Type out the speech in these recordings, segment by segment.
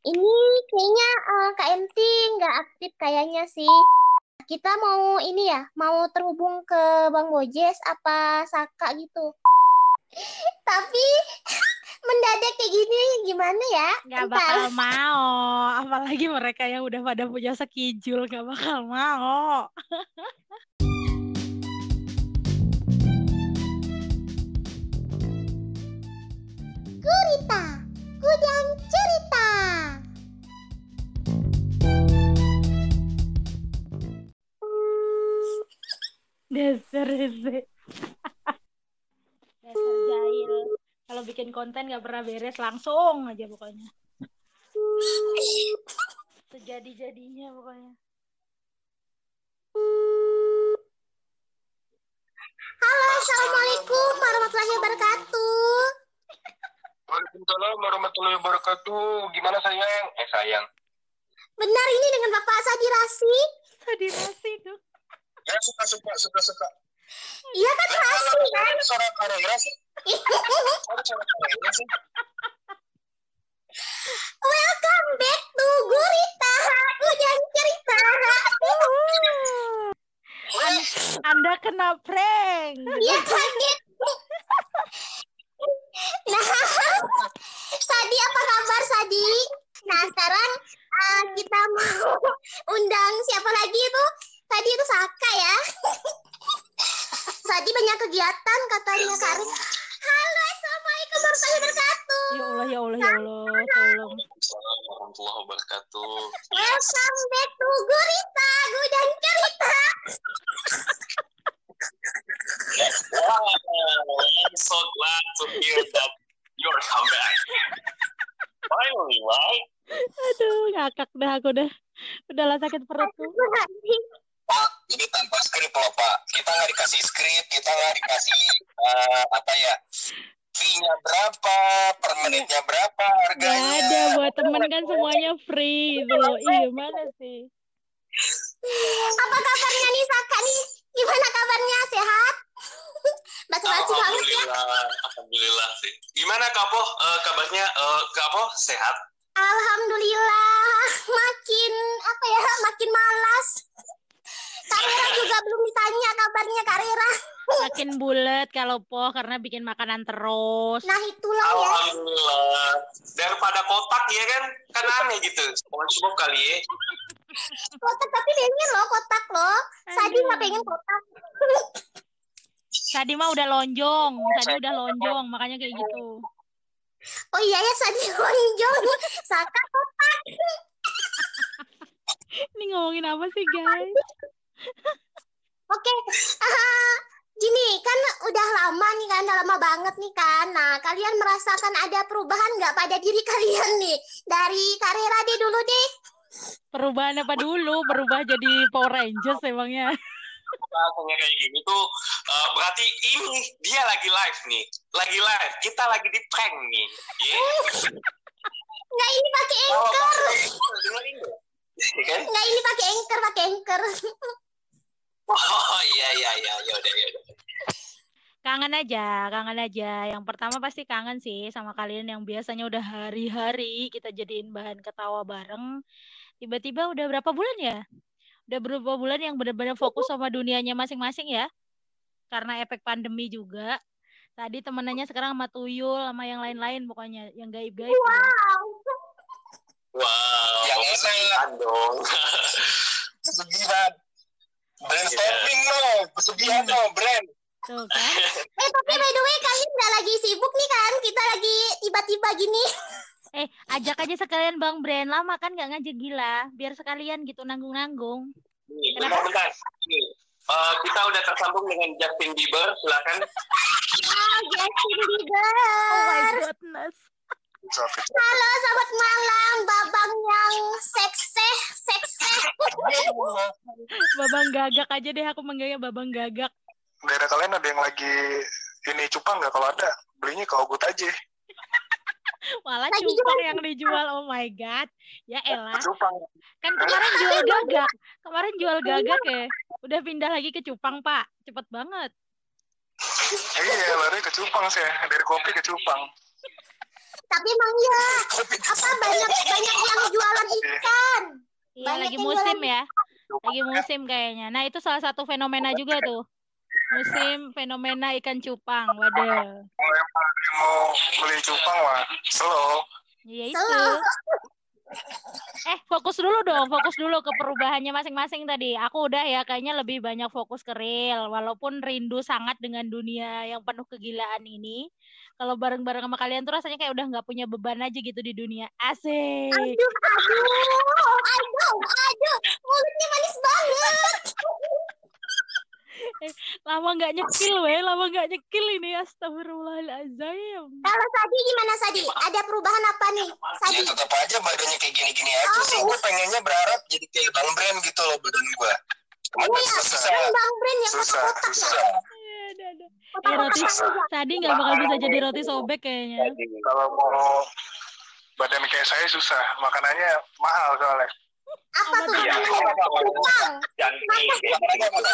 Ini kayaknya uh, Kak MT nggak aktif kayaknya sih. Kita mau ini ya, mau terhubung ke Bang Bojes apa Saka gitu. Tapi mendadak kayak gini gimana ya? Gak bakal mau, apalagi mereka yang udah pada punya sekijul gak bakal mau. Gurita, Gudang Dasar sih. Dasar jahil. Kalau bikin konten gak pernah beres langsung aja pokoknya. Sejadi-jadinya pokoknya. Halo, Assalamualaikum warahmatullahi wabarakatuh. Waalaikumsalam warahmatullahi wabarakatuh. Gimana sayang? Eh sayang. Benar ini dengan Bapak Sadirasi? Sadirasi tuh. Ya suka suka suka suka. Iya kan Rasi kan? Suara Korea sih. Ada suara Korea sih. Welcome back to Gurita, Hujan Cerita. Anda kena prank. Iya kaget. Nah, Sadi apa kabar Sadi? Nah sekarang uh, kita mau undang siapa lagi itu? Tadi itu Saka ya. Sadi banyak kegiatan katanya Karin. Halo, assalamualaikum warahmatullahi wabarakatuh. Ya Allah, ya Allah, ya Allah, tolong. Assalamualaikum warahmatullahi wabarakatuh. Welcome back to Gurita, Gudang Cerita. Wow, I'm so glad to hear that you're come back. Finally, right? Aduh, ngakak dah aku dah. Udahlah sakit perut tuh. Pak, ini tanpa skrip loh Pak. Kita nggak dikasih skrip, kita nggak dikasih eh, apa ya? Fee-nya berapa, per menitnya berapa, Gak harganya. ada buat temen kan semuanya free gitu loh. Ih, gimana sih? Apa kabarnya nih Saka nih? Gimana kabarnya? Sehat? Basa-basi banget ya. Alhamdulillah, alhamdulillah sih. Gimana Kapo? Eh, kabarnya eh, Kapo sehat? Alhamdulillah makin apa ya makin malas. Karera juga belum ditanya kabarnya Karera. Makin bulat kalau po karena bikin makanan terus. Nah itulah ya. Alhamdulillah. Daripada kotak ya kan? Kan aneh gitu. SpongeBob kali ya. Kotak tapi pengen loh kotak loh. Sadi nggak pengen kotak. Tadi mah udah lonjong, tadi udah lonjong, makanya kayak gitu. Oh iya ya Sadi lonjong. Saka kotak. Ini ngomongin apa sih guys? Oke. ah, gini kan udah lama nih kan, udah lama banget nih kan. Nah kalian merasakan ada perubahan nggak pada diri kalian nih? Dari Karera deh dulu deh. Perubahan apa dulu? Berubah jadi Power Rangers emangnya. Rasanya kayak gini tuh eh, berarti ini dia lagi live nih. Lagi live. Kita lagi di prank nih. Ya. Nggak ini pakai Kalau anchor. kan? Nggak ini pakai anchor, pakai anchor. Oh iya iya iya ya udah ya udah. Kangen aja, kangen aja. Yang pertama pasti kangen sih sama kalian yang biasanya udah hari-hari kita jadiin bahan ketawa bareng. Tiba-tiba udah berapa bulan ya? Udah berapa bulan yang benar-benar fokus sama dunianya masing-masing ya? Karena efek pandemi juga. Tadi temenannya sekarang sama Tuyul, sama yang lain-lain pokoknya. Yang gaib-gaib. Wow. Wow. Yang enak dong. Pesugihan. Brainstorming no. Pesugihan no. Brand. Tuh kan? Eh tapi by the way kalian nggak lagi sibuk nih kan? Kita lagi tiba-tiba gini. Eh, ajak aja sekalian Bang Bren. Lama kan nggak ngajak gila. Biar sekalian gitu nanggung-nanggung. Bentar, bentar. Nih, eh, kita udah tersambung dengan Justin Bieber. Silakan. Ah, Justin Oh my Bieber. goodness. Halo, selamat malam, babang yang sekseh, sekseh. Babang gagak aja deh aku manggilnya Babang gagak. daerah kalian ada yang lagi ini cupang nggak kalau ada belinya ke Ogut aja Malah Lagi cupang yang dijual. Oh my god. Ya elah. cupang Kan kemarin jual gagak. Kemarin jual gagak ya. Udah pindah lagi ke cupang, Pak. Cepet banget. iya lari ke cupang sih dari kopi ke cupang tapi emang iya. Apa banyak banyak yang jualan ikan. Iya lagi musim ya. lagi musim kayaknya. Nah itu salah satu fenomena juga tuh. Musim fenomena ikan cupang. Waduh. Kalau yang mau beli cupang wah slow iya itu. Eh, fokus dulu dong, fokus dulu ke perubahannya masing-masing tadi. Aku udah ya kayaknya lebih banyak fokus ke real, walaupun rindu sangat dengan dunia yang penuh kegilaan ini. Kalau bareng-bareng sama kalian tuh rasanya kayak udah nggak punya beban aja gitu di dunia. Asik. Aduh, aduh, aduh, aduh, mulutnya manis banget. Lama nggak nyekil, weh. Lama nggak nyekil ini. Astagfirullahaladzim. Kalau Sadi gimana Sadi? Ada perubahan apa nih? Ya Sadi. tetap aja badannya kayak gini-gini aja sih. Gue pengennya berharap jadi kayak Bang Brand gitu loh badan gue. Cuman Oh gak ya, susah. kan Bang Brand yang Susah, kotak-kotak ya. Susah. Ya, ada, ada. Eh, roti tadi nggak bakal bisa jadi roti sobek kayaknya. Kalau mau badan kayak saya susah, makanannya mahal soalnya. Apa tuh? Iya. Makanannya mana?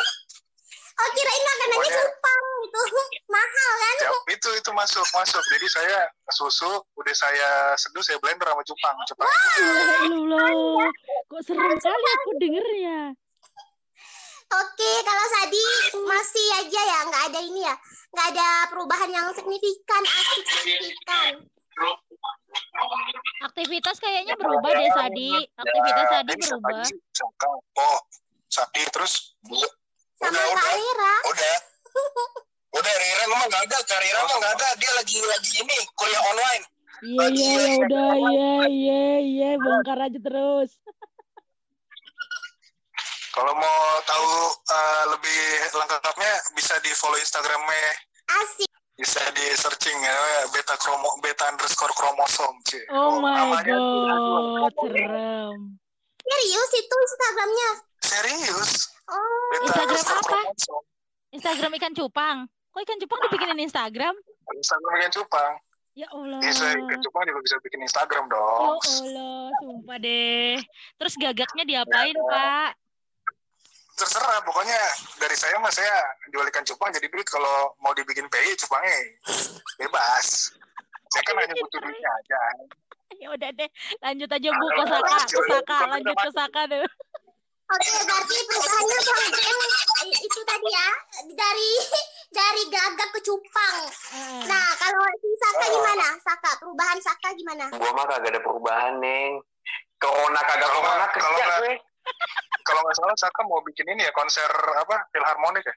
Oh kirain makanannya Pokoknya- cupang gitu. Mahal kan? Ya, itu itu masuk masuk. Jadi saya susu udah saya seduh saya blender sama cupang. Cupang Allah, kok serem kali aku dengernya. Oke, kalau Sadi masih aja ya, nggak ada ini ya, nggak ada perubahan yang signifikan, asik signifikan. Aktivitas kayaknya berubah deh, Sadi. Aktivitas Sadi berubah. Oh, Sapi terus bu- Sama udah, Kak udah, Rira. udah. Udah, Rira mah nggak ada. Kak Rira mah nggak ada. Dia lagi lagi ini kuliah online. Iya, iya, ya udah, iya, iya, iya, bongkar aja terus. kalau mau tahu eh, lebih lengkapnya bisa di follow Instagramnya Asik. bisa di searching ya beta kromo beta underscore kromosom sih Oh my namanya god, serem. Serius itu Instagramnya? serius Oh, Instagram apa? Instagram ikan cupang. Kok ikan cupang dibikinin Instagram? Instagram ikan cupang Ya Allah. bisa ikan cupang juga bisa bikin Instagram Ya dong Allah, sumpah deh. Terus gagaknya diapain, Pak? terserah pokoknya dari saya mah saya jual ikan cupang jadi duit kalau mau dibikin PI cupangnya bebas saya kan hanya butuh duitnya aja Ya udah deh, lanjut aja Bu ke Saka, ke Saka, lanjut ke Saka deh. Oke berarti perubahannya Brand eh, itu tadi ya dari dari gagak ke cupang. Nah, kalau si Saka gimana? Saka, perubahan Saka gimana? Gua mah kagak ada perubahan, Neng. Corona kagak Kalau corona kalau nggak- gue. kalau nggak salah Saka mau bikin ini ya konser apa filharmonik ya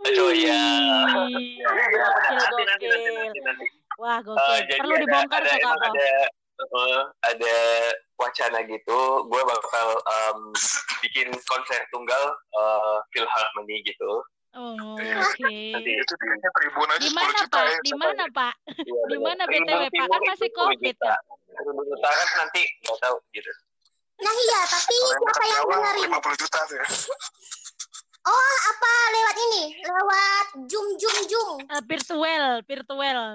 Oh iya. Gokil. Wah, gokil. jadi Perlu ada- dibongkar Kak. ada eh, ada wacana gitu gue bakal em, bikin konser tunggal eh, Philharmony gitu Oh, Iya. oke. Nanti. itu tiketnya tribun aja Di 10 mana, juta Pak? ya Di mana, Pak? Iya, Di mana. BTW, Pak? Kan masih itu 10 Covid. Tribun Utara nanti nggak tahu gitu Nah iya, tapi siapa yang dengerin? 50 juta tuh ya Oh, apa lewat ini? Lewat Zoom, Zoom, Zoom. Eh, virtual, virtual.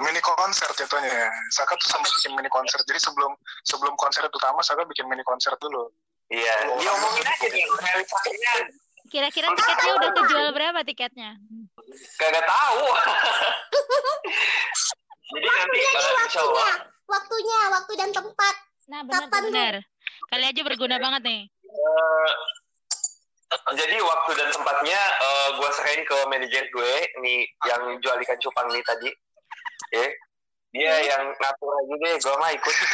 Mini konser jatuhnya ya. Saka tuh sama bikin mini konser jadi sebelum sebelum konser utama Saka bikin mini konser dulu iya Oh, diomongin aja nih realisasinya Kira-kira tiketnya udah kejual berapa tiketnya? kagak tahu jadi nanti insya waktunya. Allah Waktunya, waktu dan tempat. Nah, benar Kapan, benar. Kali aja berguna banget nih. Eh, jadi waktu dan tempatnya eh, gue serahin ke manajer gue nih yang jual ikan cupang nih tadi ya dia yang ngatur aja deh gue mah ikut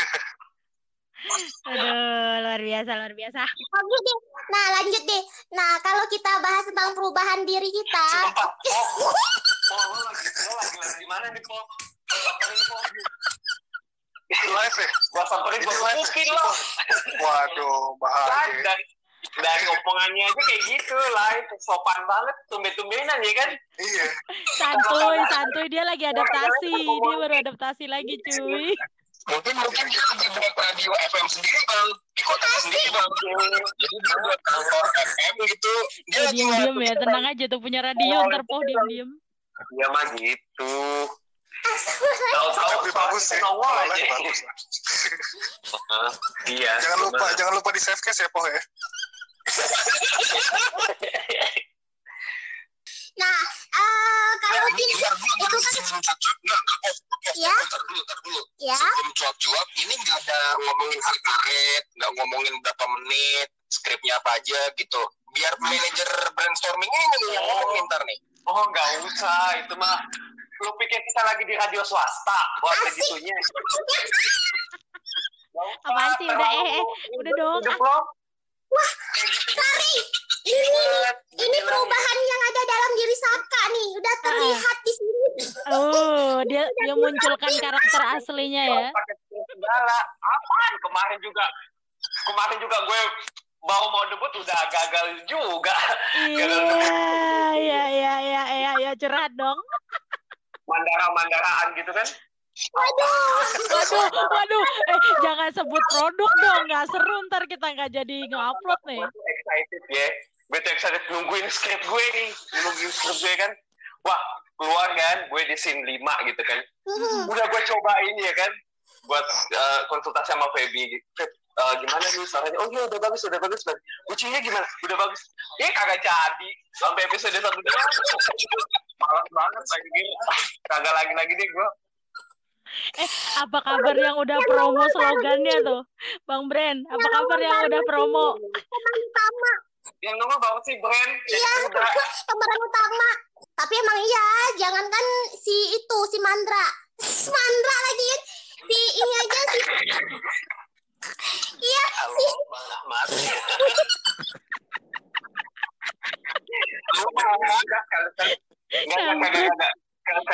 Aduh, luar biasa, luar biasa. Oke deh. Nah, lanjut deh. Nah, kalau kita bahas tentang perubahan diri kita, Sumpah, oh, oh, lo lagi, lagi, lagi di mana nih, itu live ya Gua samperin, gua gebukin lo. waduh Live, bahaya dari, dari omongannya aja kayak gitu, live. Sopan banget, tumbe-tumbenan ya kan? iya Santuy, santuy dia lagi adaptasi. Dia baru adaptasi lagi, cuy. Mungkin mungkin dia lagi buat radio FM sendiri bang di kota sendiri bang. Jadi dia buat kantor FM gitu. Dia Eh, lagi diam-diam ya, tenang aja tuh punya radio ntar poh diam-diam. Iya mah gitu. Tahu-tahu tapi bagus sih bagus Iya. jangan lupa jangan lupa di save case ya poh ya nah, eh, kalau biar gua itu kan sebelum Ya. Ntar dulu, ntar dulu. Ya. Sebelum cuap-cuap, ini nggak ada ngomongin harga rate, nggak ngomongin berapa menit, skripnya apa aja gitu. Biar manajer brainstorming ini yang ngomongin ntar nih. Oh nggak usah, itu mah lu pikir kita lagi di radio swasta buat segitunya. Apaan sih? Udah, eh, eh, udah dong. Lo. Sari, ini ini perubahan yang ada dalam diri Saka nih, udah terlihat di sini. Oh, dia dia munculkan karakter aslinya ya. pakai skrip segala. Apaan kemarin juga kemarin juga gue baru mau debut udah gagal juga. Iya, iya, iya, iya, iya, iya, curhat dong. Mandara-mandaraan gitu kan. Waduh, Waduh, waduh, eh jangan sebut produk dong, nggak seru ntar kita nggak jadi nge-upload nih. Gue excited ya. Gue tuh excited nungguin skrip gue nih. Nungguin skrip gue kan. Wah, keluar kan. Gue di scene 5 gitu kan. Hmm. Udah gue cobain ya kan. Buat eh, konsultasi sama Feby. Feb, eh, gimana nih suaranya? Oh iya udah bagus, udah bagus. Bang. Lucunya gimana? Udah bagus. Eh kagak jadi. Sampai episode satu doang. Malas banget lagi. Kagak lagi-lagi deh gue. Apa kabar yang udah promo slogannya tuh, Bang Bren? Apa kabar yang udah promo? pemeran utama, Yang nomor banget sih brand. iya, Udah. pemeran utama. Tapi emang iya, jangankan si itu, si Mandra. Mandra lagi kan, si ini aja sih. Iya, Halo, Bang Ahmad.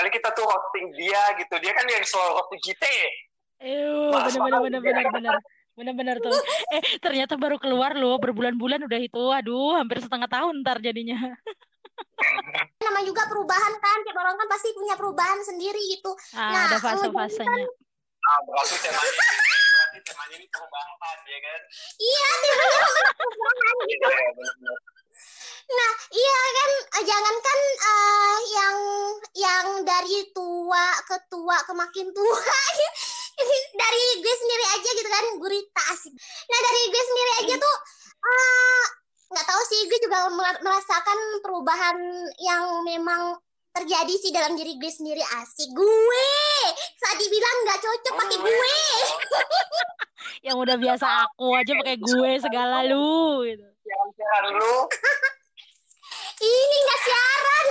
Kali-kali kita tuh hosting dia gitu. Dia kan yang selalu hosting kita ya. Eh, bener bener bener bener bener. Bener-bener tuh. Eh, ternyata baru keluar loh, berbulan-bulan udah itu. Aduh, hampir setengah tahun ntar jadinya. nama juga perubahan kan, tiap orang kan pasti punya perubahan sendiri gitu. Ah, Nah, ada fase-fasenya. Ah, berarti temanya berarti temanya ini perubahan ya kan? Iya, temanya perubahan gitu. Iya. Nah, iya kan, eh, jangankan eh, yang yang dari tua ke tua ke makin tua, dari gue sendiri aja gitu kan, gurita asik. Nah, dari gue sendiri aja tuh eh, nggak tahu sih, gue juga mer- merasakan perubahan yang memang terjadi sih dalam diri gue sendiri asik. Gue saat dibilang nggak cocok pakai gue. Yang udah biasa aku aja pakai gue segala lu gitu. Siaran-siaran lu. Ini nggak siaran.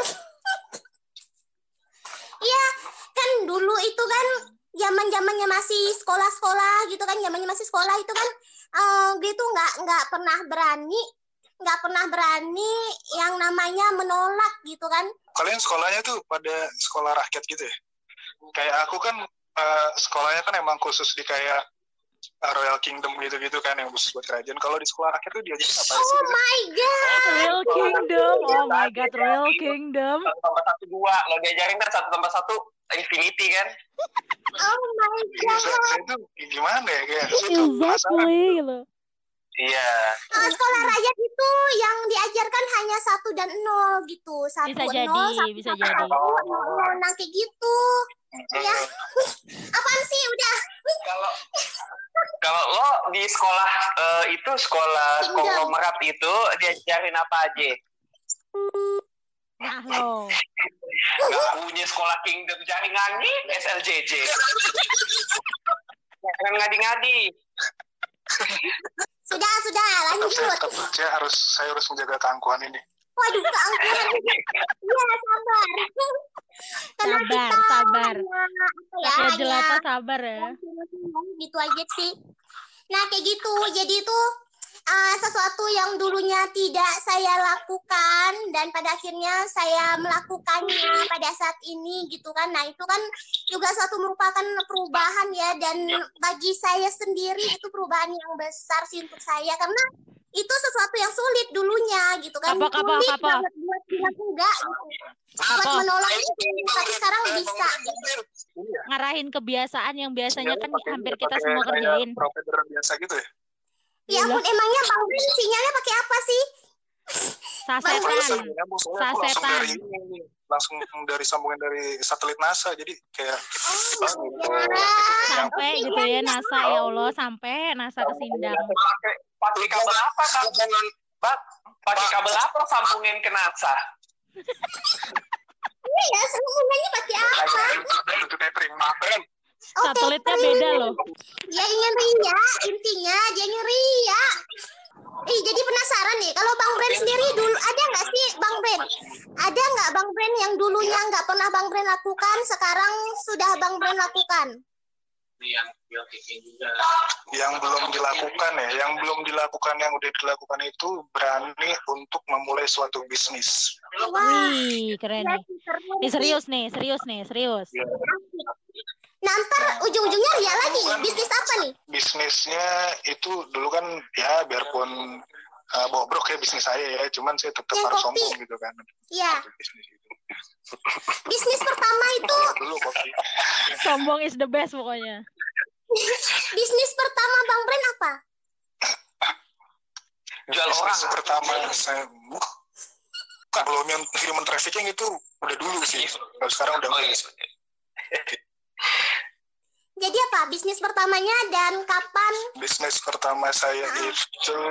Iya, kan dulu itu kan zaman zamannya masih sekolah-sekolah gitu kan, zamannya masih sekolah itu kan eh gue tuh nggak nggak pernah berani, nggak pernah berani yang namanya menolak gitu kan. Kalian sekolahnya tuh pada sekolah rakyat gitu ya? Kayak aku kan eh, sekolahnya kan emang khusus di kayak Royal Kingdom gitu-gitu kan yang khusus buat kerajaan. Kalau di sekolah rakyat tuh diajarin apa sih? Oh my god, Real Kingdom. Oh my god, Real Kingdom. Satu tambah satu dua. Lo diajarin kan satu tambah satu infinity kan? oh my Iya, god. tuh gimana ya kayak. Exactly gitu. Iya. Eh, sekolah rakyat itu yang diajarkan hanya satu dan nol gitu, satu Bisa jadi, nol, satu bisa satu, jadi. nol, nol, nol. Nah kayak gitu. Ya, apaan sih udah? Kalau kalau lo di sekolah eh, itu sekolah konglomerat itu diajarin apa aja? Nah lo. Gak punya sekolah kingdom jaringan nih SLJJ. Jangan ngadi-ngadi. Sudah, sudah, Tetap saya, lanjut. tetap saya harus saya harus menjaga keangkuhan ini. Waduh, keangkuhan. Iya, sabar. Karena Sabar, kita sabar. hanya, apa ya, hanya jelata sabar ya. gitu aja sih. Nah, kayak gitu. Jadi itu uh, sesuatu yang dulunya tidak saya lakukan dan pada akhirnya saya melakukannya pada saat ini gitu kan. Nah, itu kan juga suatu merupakan perubahan ya dan bagi saya sendiri itu perubahan yang besar sih untuk saya karena itu sesuatu yang sulit dulunya gitu kan. Apa, apa, sulit apa? banget buat enggak gitu. Buat Apa? menolak itu, tapi sekarang bisa. Ngarahin kebiasaan yang biasanya kan Sinyalnya pakai- hampir kita semua kerjain. Provider biasa gitu ya? Ya ampun, emangnya Bang Ben sinyalnya pakai apa sih? Sasetan. Sasetan. langsung dari sambungan dari satelit NASA, jadi kayak Oh. God. Sampai gitu iya, ya iya. NASA ya Allah sampai NASA ke Sindang. Pakai pakai kabel apa? Bang, pakai kabel apa sambungin ke NASA? ya semuanya pasti apa? Itu catering. Oh, Satelitnya catering. beda loh. Dia ingin ria, intinya dia ingin ria. Ih, jadi penasaran nih, kalau Bang Bren sendiri dulu ada nggak sih Bang Bren? Ada nggak Bang Bren yang dulunya nggak pernah Bang Bren lakukan, sekarang sudah Bang Bren lakukan? Yang belum dilakukan ya, yang belum dilakukan yang udah dilakukan itu berani untuk memulai suatu bisnis. Wah, Wih, keren iya nih. Ini serius nih, serius nih, serius. Nah, ntar ujung-ujungnya ria lagi. Bisnis apa nih? Bisnisnya itu dulu kan ya biarpun uh, bobrok ya bisnis saya ya, cuman saya tetap Yang harus kopi. sombong gitu kan. Iya, Bisnis itu. bisnis pertama itu, Dulu kopi. Sombong is the best pokoknya. bisnis pertama Bang Bren apa? Jual orang. Bisnis pertama saya kalau yang human trafficking itu udah dulu sih. Kalau sekarang udah Oh, iya. Jadi apa? Bisnis pertamanya dan kapan? Bisnis pertama saya Ah. itu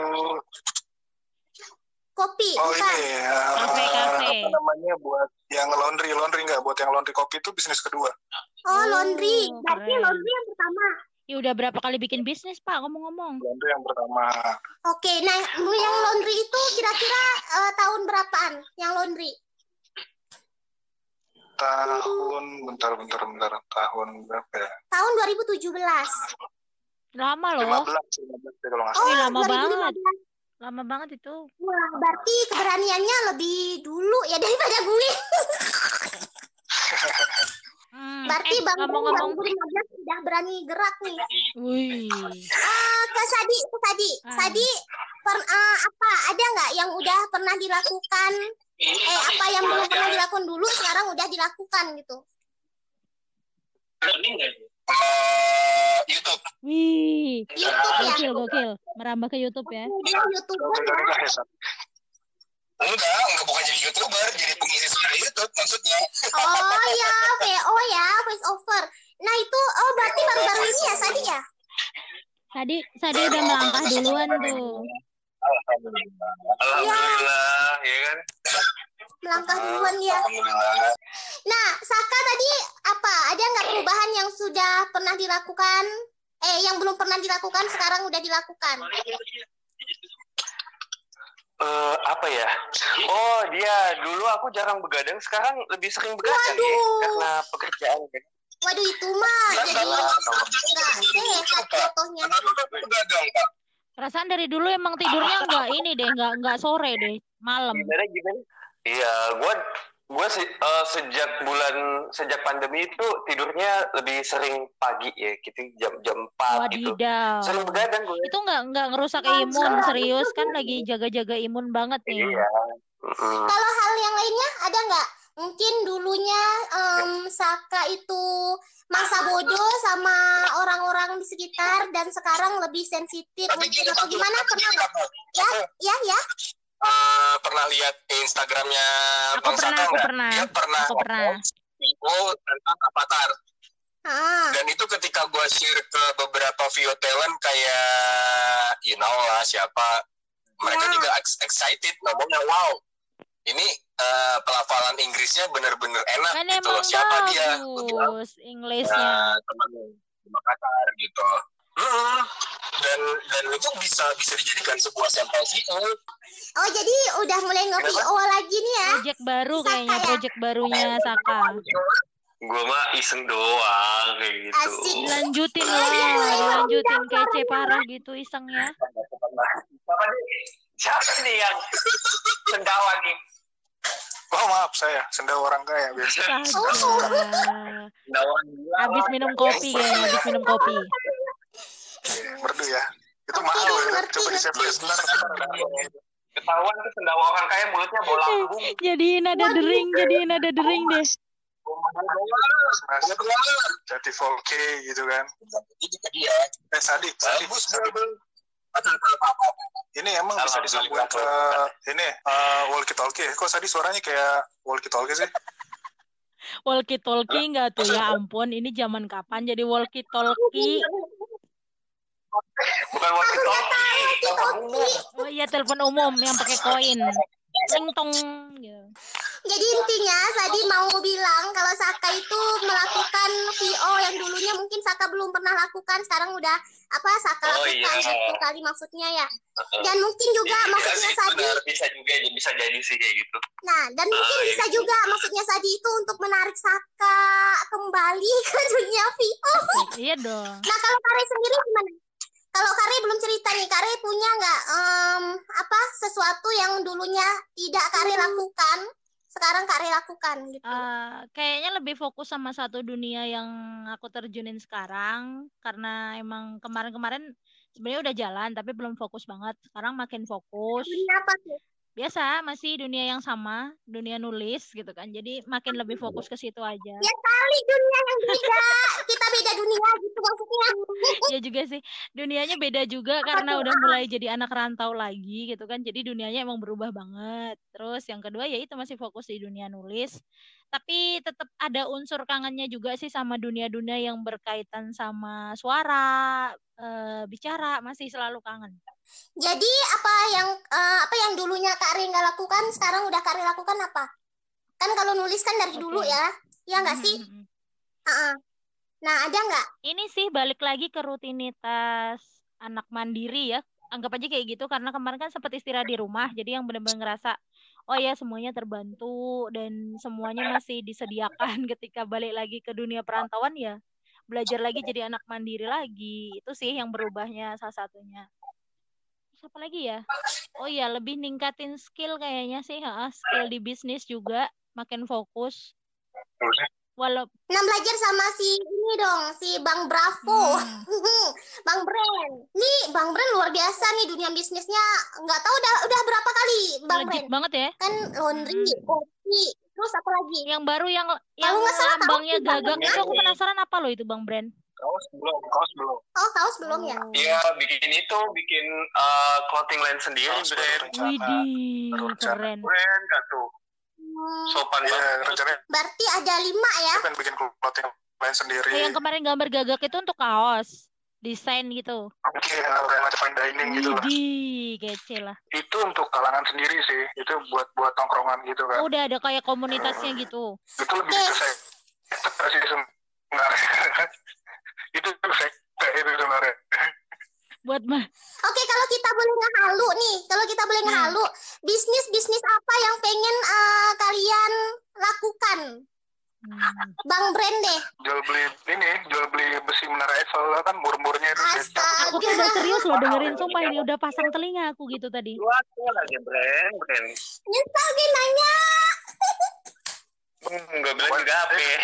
Kopi, oh bukan? ini ya, Kafe, kafe. apa namanya buat yang laundry laundry nggak buat yang laundry kopi itu bisnis kedua. Oh, laundry. Oh, Berarti keren. laundry yang pertama. Ya udah berapa kali bikin bisnis, Pak? Ngomong-ngomong. Laundry yang pertama. Oke, nah yang laundry itu kira-kira eh, tahun berapaan? Yang laundry? Tahun bentar bentar bentar tahun berapa ya? Tahun 2017. Lama loh. 15 15 ya kalau nggak Oh, salah. Wih, lama 2015. Lama banget itu. Wah, berarti keberaniannya lebih dulu ya daripada gue. Hmm. Berarti eh, Bang ngomong-ngomong. 2015 sudah berani gerak nih. Wih. Ah, ke Sadi, ke Sadi. Ah. Sadi, per- ah, apa ada nggak yang udah pernah dilakukan? Eh, apa yang belum pernah dilakukan dulu sekarang udah dilakukan gitu? YouTube. Wih. YouTube ya? Gokil, gokil. Merambah ke YouTube ya. Youtuber Sat. Enggak, enggak bukan jadi YouTuber, jadi pengisi suara YouTube maksudnya. Oh ya, VO ya, voice over. Nah itu, oh berarti baru-baru ini ya Sadi ya? Tadi Sadi udah melangkah duluan tuh. Alhamdulillah. Alhamdulillah, ya kan? Melangkah duluan ya. Alhamdulillah. Nah, Saka tadi apa? Ada nggak perubahan yang sudah pernah dilakukan? Eh, yang belum pernah dilakukan sekarang udah dilakukan. Eh, apa ya? Oh, dia dulu aku jarang begadang, sekarang lebih sering begadang ya, Waduh. karena pekerjaan kan. Waduh itu mah jadi nggak sehat contohnya. Kenapa begadang, Pak? Perasaan dari dulu emang tidurnya nggak ini deh, nggak nggak sore deh, malam. Gimana gimana? Iya, gua gua sih eh, sejak bulan sejak pandemi itu tidurnya lebih sering pagi ya, gitu jam jam 4 gitu. Sering begadang gue. Itu nggak nggak ngerusak imun serius kan lagi jaga-jaga imun banget nih. Iya. Mm-mm. Kalau hal yang lainnya ada nggak? Mungkin dulunya em, Saka itu masa bodoh sama orang-orang di sekitar dan sekarang lebih sensitif Tapi mungkin atau gimana pernah nggak? Ya, ya, ya. Eh, pernah lihat Instagramnya Aku Bang pernah, Saka aku pernah. Dia pernah Aku pernah. info tentang Avatar. Ah, Dan itu ketika gue share ke beberapa video talent kayak, you know lah siapa, mereka Ya. juga ex- excited ngomongnya, wow, ini eh, pelafalan Inggrisnya bener-bener enak Kan gitu loh. Siapa dia? Bagus Inggrisnya. "Ya, teman di Makassar gitu. Mm, dan dan itu bisa bisa dijadikan sebuah sampel video. oh jadi udah mulai nge-VO lagi nih ya? Project baru Saka kayaknya, ya? project barunya Saka. Gua mah iseng doang kayak gitu. Asik. Dilanjutin Iya, loh, iya, iya. dilanjutin kece parah gitu isengnya. Siapa nih? Siapa nih yang sendawa nih? Oh maaf saya, sendawa orang kaya biasa. Habis minum kopi kayaknya, habis minum kopi. Iya, Merdu ya. Itu mahal ya. Coba di ngerti. save sebentar. Ketahuan tuh sendawa orang kaya mulutnya bola lambung. Jadiin ada dering, jadiin ada dering deh. Mas, jadi 4K gitu kan. Eh Sadik, Sadik, Ini emang bisa disambung ke ini uh, walkie talkie. Kok tadi suaranya kayak walkie talkie sih? Walkie talkie enggak tuh ya ampun, ini zaman kapan jadi walkie talkie? Bukan walkie talkie. Oh iya telepon umum yang pakai koin. Ting tong gitu. Jadi intinya tadi mau bilang kalau Saka itu melakukan VO yang dulunya mungkin Saka belum pernah lakukan, sekarang udah apa Saka Oh, lakukan iya. gitu kali maksudnya ya. Dan mungkin juga Iya maksudnya sih, Sadi, benar bisa juga ya bisa jadi sih kayak gitu. nah dan mungkin Ah, iya bisa gitu. juga maksudnya Sadi itu untuk menarik Saka kembali ke dunia VO. Iya dong. Nah kalau Kare sendiri gimana? Kalau Kare belum cerita nih, Kare punya nggak em, apa sesuatu yang dulunya tidak Kare lakukan, sekarang Kare lakukan gitu? Eh, kayaknya lebih fokus sama satu dunia yang aku terjunin sekarang karena emang kemarin-kemarin sebenarnya udah jalan tapi belum fokus banget. Sekarang makin fokus. Dunia apa tuh? Biasa masih dunia yang sama, dunia nulis gitu kan. Jadi makin lebih fokus ke situ aja. Ya kali dunia yang beda, kita beda dunia gitu maksudnya. Ya juga sih. Dunianya beda juga karena udah mulai jadi anak rantau lagi gitu kan. Jadi dunianya emang berubah banget. Terus yang kedua ya itu masih fokus di dunia nulis. Tapi tetap ada unsur kangennya juga sih sama dunia-dunia yang berkaitan sama suara, eh, bicara masih selalu kangen. Jadi apa yang eh, apa yang dulunya Kak Ari nggak lakukan, sekarang udah Kak Ari lakukan apa? Kan kalau nulis kan dari dulu Oke. ya, ya nggak Mhm, sih? mhm, mhm. Ha-ha. Nah ada nggak? Ini sih balik lagi ke rutinitas anak mandiri ya. Anggap aja kayak gitu karena kemarin kan sempat istirahat di rumah. Jadi yang benar-benar ngerasa oh ya semuanya terbantu dan semuanya masih disediakan ketika balik lagi ke dunia perantauan ya. Belajar lagi jadi anak mandiri lagi. Itu sih yang berubahnya salah satunya. Terus apa lagi ya? Oh iya, lebih ningkatin skill kayaknya sih, ha, skill di bisnis juga makin fokus. Walau Nah belajar sama si ini dong, si Bang Bravo, Hmm. Bang Bren. Nih Bang Bren luar biasa nih dunia bisnisnya. Nggak tahu udah udah berapa kali Bang legit Bren. banget ya. Kan laundry, kopi, terus apa lagi? Yang baru yang yang lambangnya juga gagak itu aku penasaran apa loh itu Bang Brand? Kaos belum, kaos belum. Oh kaos belum ya? Oh. Iya, bikin itu, bikin uh, clothing line sendiri, Kaos brand. rencana. Widih, rencana. keren. Brand gak tuh? Hmm, Sopan banget. rencananya berarti ada lima ya? kita bikin clothing line sendiri. Yang kemarin gambar gagak itu untuk kaos, desain gitu. Oke, kayak macam fine dining gitu lah. Kece lah. Itu untuk kalangan sendiri sih. Itu buat buat tongkrongan gitu kan. Udah ada kayak komunitasnya gitu. Itu lebih ke saya sih itu sekte itu sebenarnya. Buat mah. Oke, kalau kita boleh ngehalu nih, kalau kita boleh Hmm. ngehalu, bisnis-bisnis apa yang pengen eh, kalian lakukan? Hmm. Bang Brand deh. Jual beli ini, jual beli besi menara Eiffel kan mur-murnya itu Astaga. Aku udah serius loh dengerin sumpah ini udah pasang telinga aku gitu tadi. Buat aja brand, brand. Nyesel gue nanya. Hmm, gak bilang juga apa ya.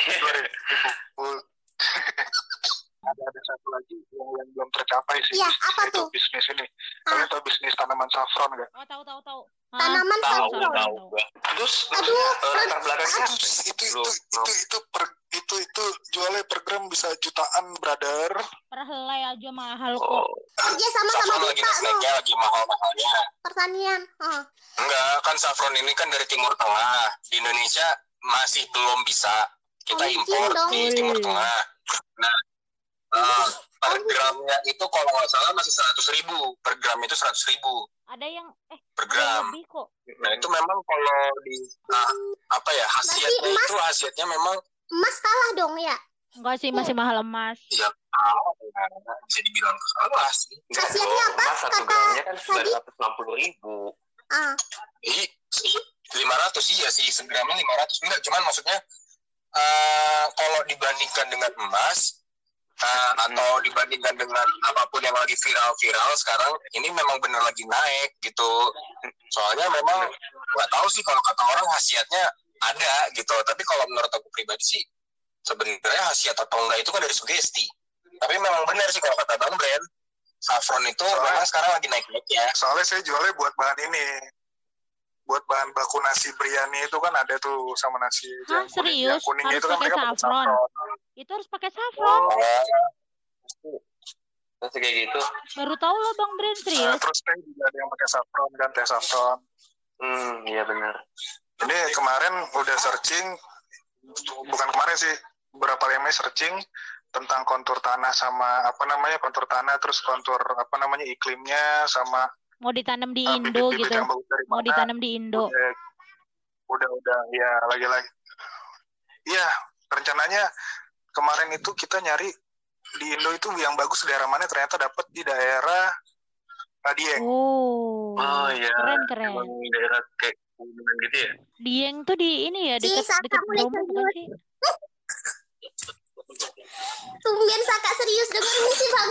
2000. ada ada satu lagi yang, yang belum tercapai sih Iya, bisnis apa itu tuh? bisnis ini kalian tahu bisnis tanaman saffron nggak Oh, tahu tahu tahu. Ah, Tanaman Tahu, saffron. tahu gua. Terus, Aduh, eh, latar belakangnya itu apa? itu itu itu itu per itu itu jualnya per gram bisa jutaan brother per helai aja mahal kok. Oh, Kerja sama sama Saffron lagi kita naik-naiknya lagi mahal-mahalnya. pertanian. Oh. Enggak, kan saffron ini kan dari Timur Tengah. Di Indonesia masih belum bisa. Kita Oh, impor di. Timur Tengah. Nah, eh, per gramnya itu kalau nggak salah masih seratus ribu. Per gram itu seratus ribu Ada yang eh per gram. lebih kok. Nah itu memang kalau di nah, apa ya khasiatnya emas- itu khasiatnya memang Emas kalah dong ya. Enggak sih masih mahal emas. ya ah, bisa dibilang kalah sih. Khasiatnya dong. apa? Emas satu Kata gramnya kan tadi? 960 ribu. Ah, Ih, lima ratus iya sih segramnya lima ratus enggak cuman maksudnya eh kalau dibandingkan dengan emas eh, atau dibandingkan dengan apa pun yang lagi viral-viral sekarang ini memang benar lagi naik gitu. Soalnya memang nggak tahu sih kalau kata orang khasiatnya ada gitu. Tapi kalau menurut aku pribadi sih sebenarnya khasiat atau enggak itu kan dari sugesti. Tapi memang benar sih kalau kata bang Brand saffron itu memang sekarang lagi naik-naiknya. Soalnya saya jualnya buat bahan ini. Buat bahan baku nasi biryani itu kan ada tuh sama nasi Hah, yang kuning, serius? yang kuning Harus itu kan mereka saffron? saffron. Itu harus pakai saffron. Masih kayak gitu. Baru tahu loh Bang Nah, serius. terus teh juga ada yang pakai saffron kan teh saffron Hmm, iya benar. ini kemarin udah searching bukan kemarin sih beberapa lama searching tentang kontur tanah sama apa namanya kontur tanah terus kontur apa namanya iklimnya sama Mau ditanam di uh, Indo bibit-bibit gitu. Mau mana. ditanam di Indo. Udah, udah udah ya lagi-lagi iya rencananya kemarin itu kita nyari di Indo itu yang bagus daerah mana ternyata dapat di daerah Dieng Oh. Oh iya. Keren keren. Emang daerah kayak pegunungan gitu ya. Dieng tuh di ini ya dekat dekat Bromo bukan sih? Tumben Saka serius dengerin si Bang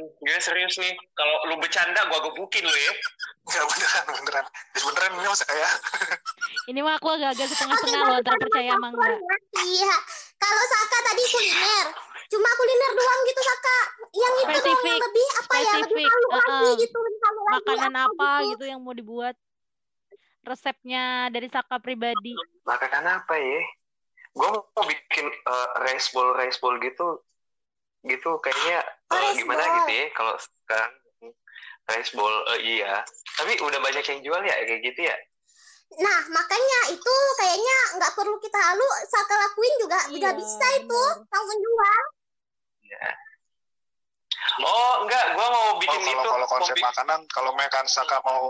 gue serius nih. Kalau lu bercanda gua gebukin lu ya. nggak beneran beneran Ya, beneran ini masa kayak Ini mah aku agak-agak setengah-setengah loh antara percaya sama enggak. Iya. Kalau Saka tadi kuliner, cuma kuliner doang gitu Saka. Yang itu doang yang lebih apa ya? Lebih malu lagi uh-uh. gitu. Lagi Makanan apa gitu. gitu yang mau dibuat? Resepnya dari Saka pribadi. Makanan apa ya? Gue mau bikin eh, rice bowl rice bowl gitu gitu kayaknya Oh, rice gimana bowl. gitu ya kalau sekarang rice bowl eh, iya tapi udah banyak yang jual ya kayak gitu ya Nah, makanya itu kayaknya nggak perlu kita halu, Saka lakuin juga udah Iya, bisa itu. Langsung jual. Iya. oh enggak gue mau oh, bikin kalau itu kalau mau konsep bikin- makanan kalau mekan Saka mau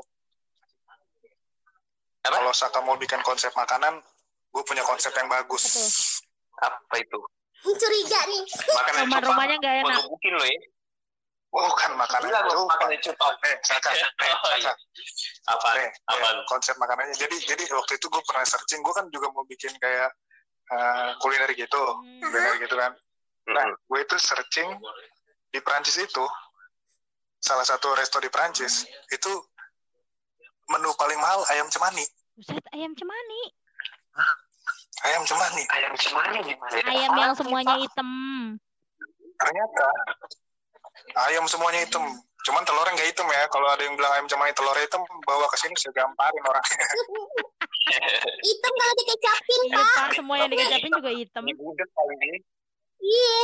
Apa? kalau Saka mau bikin konsep makanan gue punya konsep yang bagus apa itu Curiga nih. makanan Rumah-rumahnya nggak Gua enak. gebukin lo ya oh kan makanan Enggak, itu makanan cupang eh Saka eh, Oh, iya. Saka apa Eh, apa eh, konsep makanannya. Jadi jadi waktu itu gue pernah searching, gue kan juga mau bikin kayak eh, kuliner gitu, Hmm. kuliner gitu kan. Nah, gue itu searching di Prancis itu, salah satu resto di Prancis itu menu paling mahal ayam cemani, Buset, ayam cemani. Ayam cemani. ayam cemani gimana ya? Ayam yang semuanya hitam. Ternyata ayam semuanya hitam, cuman telurnya nggak hitam ya. Kalau ada yang bilang ayam cemani telurnya hitam, bawa ke sini saya gamparin orangnya. Hitam kalau dikecapin, Iya, Pak. Pak, semua yang dikecapin juga hitam. Iya.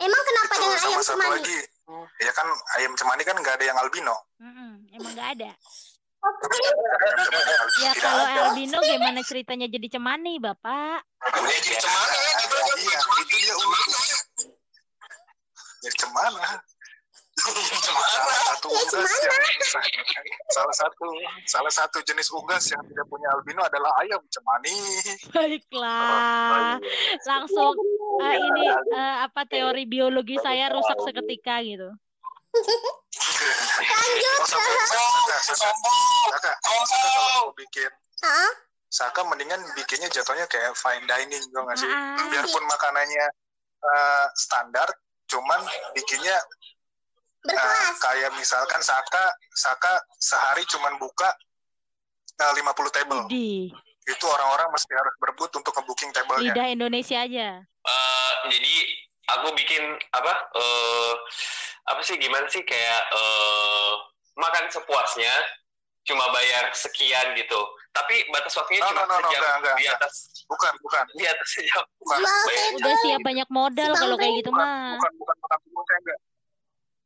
Emang kenapa Itu dengan sama ayam satu cemani? lagi, ya kan ayam cemani kan nggak ada yang albino. Mm-mm, emang nggak ada. Cemani Ya kalau albino gimana ceritanya jadi cemani, Bapak? Ya jadi cemana ya gitu. Iya, itu dia uniknya. Jadi cemana? Salah satu Ya, unggas yang salah satu salah satu jenis unggas yang tidak punya albino adalah ayam cemani. Baiklah. Langsung eh, ini eh, apa teori biologi saya rusak seketika gitu. Lanjut. Saka, Saka, kalau bikin? Saka mendingan bikinnya jatuhnya kayak fine dining gitu nggak sih? Ah, Biarpun makanannya eh, standar, cuman bikinnya Berkelas. kayak misalkan Saka, Saka sehari cuman buka eh, 50 table. di Itu orang-orang mesti harus berebut untuk nge-booking table-nya. lidah Indonesia aja. Eh, jadi aku bikin apa? eh apa sih gimana sih kayak eh makan sepuasnya, cuma bayar sekian gitu. Tapi batas waktunya No, cuma no, no, no, sejam enggak, enggak, di enggak. atas Bukan, bukan, di atas sejam. bukan. Bayar. Udah siap banyak modal kalau kayak gitu Bukan, mah. bukan, bukan makan sepuasnya enggak.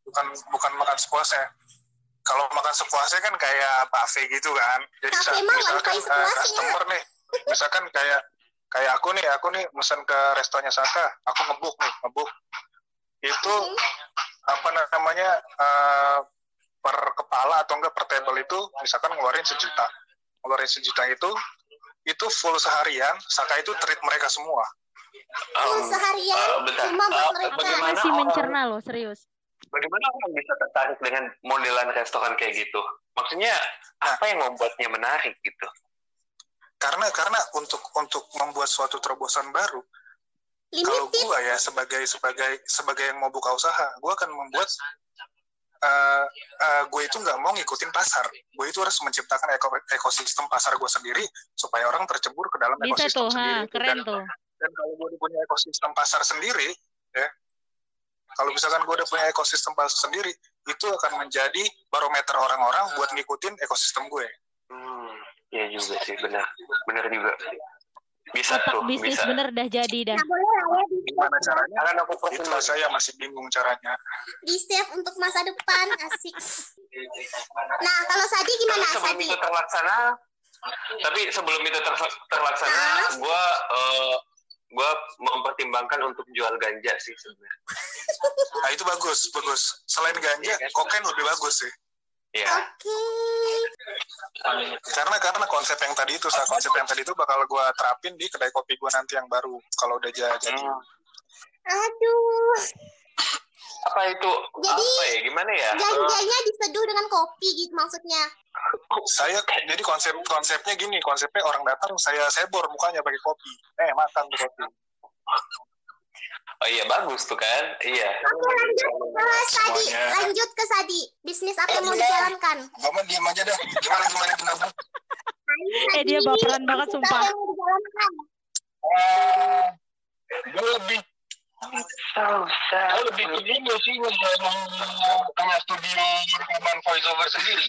Bukan, bukan makan sepuasnya. Kalau makan sepuasnya kan kayak buffet gitu kan. Jadi saat emang misalkan sepuasnya. customer nih, misalkan kayak kayak aku nih, aku nih mesen ke restonya Saka, aku ngebuk nih, ngebuk. Itu apa namanya eh, per kepala atau enggak per table itu misalkan ngeluarin sejuta ngeluarin sejuta itu itu full seharian Saka itu treat mereka semua Full Um, seharian eh, bentar. cuma buat Eh, mereka. bagaimana Masih orang- mencerna loh, serius. Bagaimana orang bisa tertarik dengan modelan restoran kayak gitu? Maksudnya apa yang membuatnya menarik gitu? karena karena untuk untuk membuat suatu terobosan baru kalau gua ya sebagai sebagai sebagai yang mau buka usaha gua akan membuat eh eh, gue itu nggak mau ngikutin pasar gue itu harus menciptakan eko- ekosistem pasar gue sendiri supaya orang tercebur ke dalam Bisa ekosistem tuh, sendiri ha, keren dan, tuh. dan kalau gue udah punya ekosistem pasar sendiri ya kalau misalkan gue udah punya ekosistem pasar sendiri itu akan menjadi barometer orang-orang buat ngikutin ekosistem gue Hmm, ya juga sih, benar. Benar juga. Bisa Otak tuh, bisnis bisa. bener dah jadi dah. Nah, boleh gimana caranya Karena aku itu saya masih bingung caranya di save untuk masa depan. Asik. Nah, kalau Sadi gimana tapi sebelum Sadi? itu terlaksana tapi sebelum itu ter- terlaksana Ah. gue eh, gue mempertimbangkan untuk jual ganja sih sebenarnya nah itu bagus bagus selain ganja kokain lebih bagus sih ya Oke. Karena karena konsep yang tadi itu Sa, konsep yang tadi itu bakal gue terapin di kedai kopi gue nanti yang baru kalau udah ja- jadi Hmm. Aduh, Apa itu? Jadi, apa ya? Gimana ya? janjinya diseduh dengan kopi gitu maksudnya. saya jadi konsep konsepnya gini konsepnya orang datang saya sebor mukanya pakai kopi eh makan tuh kopi Oh iya bagus tuh kan? Iya. Oke lanjut ke Sadi, lanjut ke Sadi. Bisnis apa yang mau dijalankan? Gue mah diem aja dah. Gimana gimana gimana? Eh dia baperan banget sumpah. apa yang mau dijalankan? Eh, gue lebih gue lebih ke ini sih mau punya studio rekaman voice over sendiri.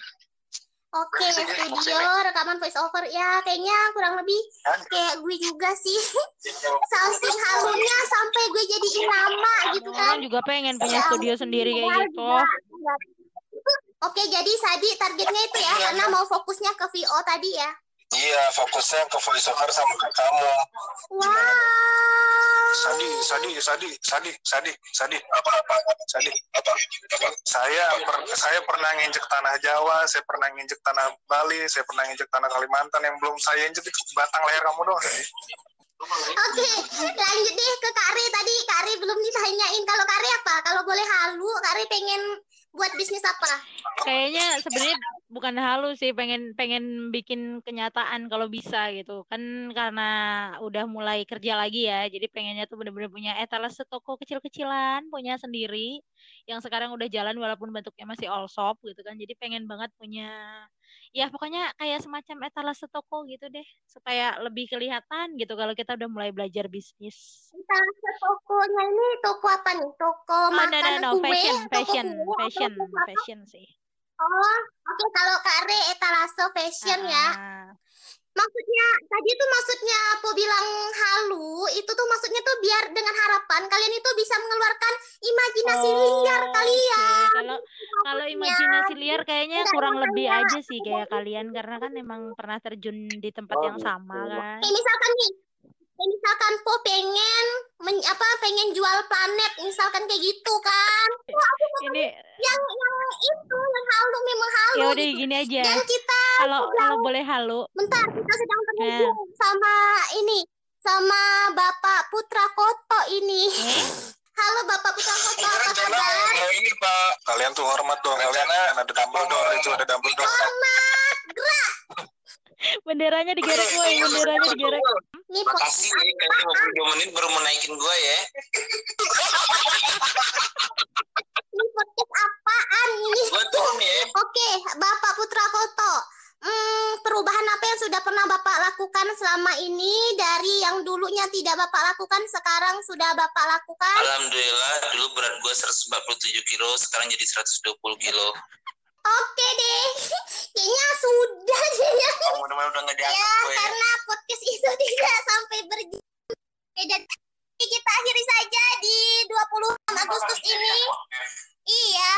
Oke, studio rekaman voice over ya kayaknya kurang lebih kayak gue juga sih. Saking halunya sampai gue jadiin nama gitu kan. Orang juga pengen punya studio sendiri kayak gitu. Oke, jadi Sadi targetnya itu ya karena mau fokusnya ke VO tadi ya. Iya, fokusnya ke voice over sama ke kamu. Wow. Sadi Sadi Sadi Sadi Sadi Sadi Apa apa Sadi apa apa? saya per, saya pernah nginjek tanah Jawa saya pernah nginjek tanah Bali saya pernah nginjek tanah Kalimantan yang belum saya injek itu batang leher kamu doang Oke, lanjut deh ke Kari tadi. Kari belum ditanyain kalau Kari apa? Kalau boleh halu, Kari pengen buat bisnis apa? Kayaknya sebenarnya bukan halus sih, pengen pengen bikin kenyataan kalau bisa gitu. Kan karena udah mulai kerja lagi ya, jadi pengennya tuh bener-bener punya etalase toko kecil-kecilan, punya sendiri yang sekarang udah jalan walaupun bentuknya masih all shop gitu kan. Jadi pengen banget punya ya pokoknya kayak semacam etalase toko gitu deh, supaya lebih kelihatan gitu kalau kita udah mulai belajar bisnis. Ke tokonya ini toko apa nih? Toko Oh, no, no, makanan no, kue, fashion, toko fashion, kue, fashion, apa? fashion sih. Oh, oke kalau Kare etalase fashion ya. Maksudnya tadi tuh maksudnya Po bilang halu, itu tuh maksudnya tuh biar dengan harapan kalian itu bisa mengeluarkan imajinasi liar Oh, kalian. oke. Kalau kalau imajinasi liar kayaknya kurang lebih aja sih kayak kalian karena kan emang pernah terjun di tempat yang sama kan. Kayak misalkan nih, misalkan Po pengen men, apa pengen jual planet, misalkan kayak gitu kan. Wah, aku mau Ini yang yang itu yang halu memang halu. ya udah gitu. gini aja. Dan kita Kalau kalau boleh halu, bentar kita sedang Eh. terhubung sama ini sama Bapak Putra Koto ini. eh, Halo Bapak Putra Koto, apa kabar? ini Pak. kalian tuh hormat dong kalian ada Dumbledore itu ada Dumbledore Hormat, gerak. benderanya digerek woi, benderanya digerek. Nih Makasih ya, kayaknya 52 menit baru mau naikin gue ya. Ini podcast apaan ini? Gue turun ya. Oke, Bapak Putra Koto. Hmm, perubahan apa yang sudah pernah Bapak lakukan selama ini dari yang dulunya tidak Bapak lakukan sekarang sudah Bapak lakukan? Alhamdulillah dulu berat gue 147 kilo, sekarang jadi 120 kilo. Oke deh, kayaknya sudah deh. Oh, udah. Ya, ya, karena podcast itu tidak sampai berjalan. Dan kita akhiri saja di 20 Agustus ini. Iya.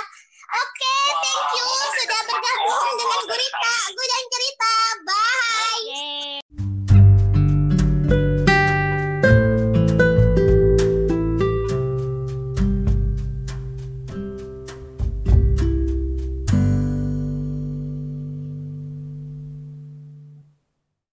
Oke, thank you sudah bergabung dengan Gurita. Gue dan cerita. Bye.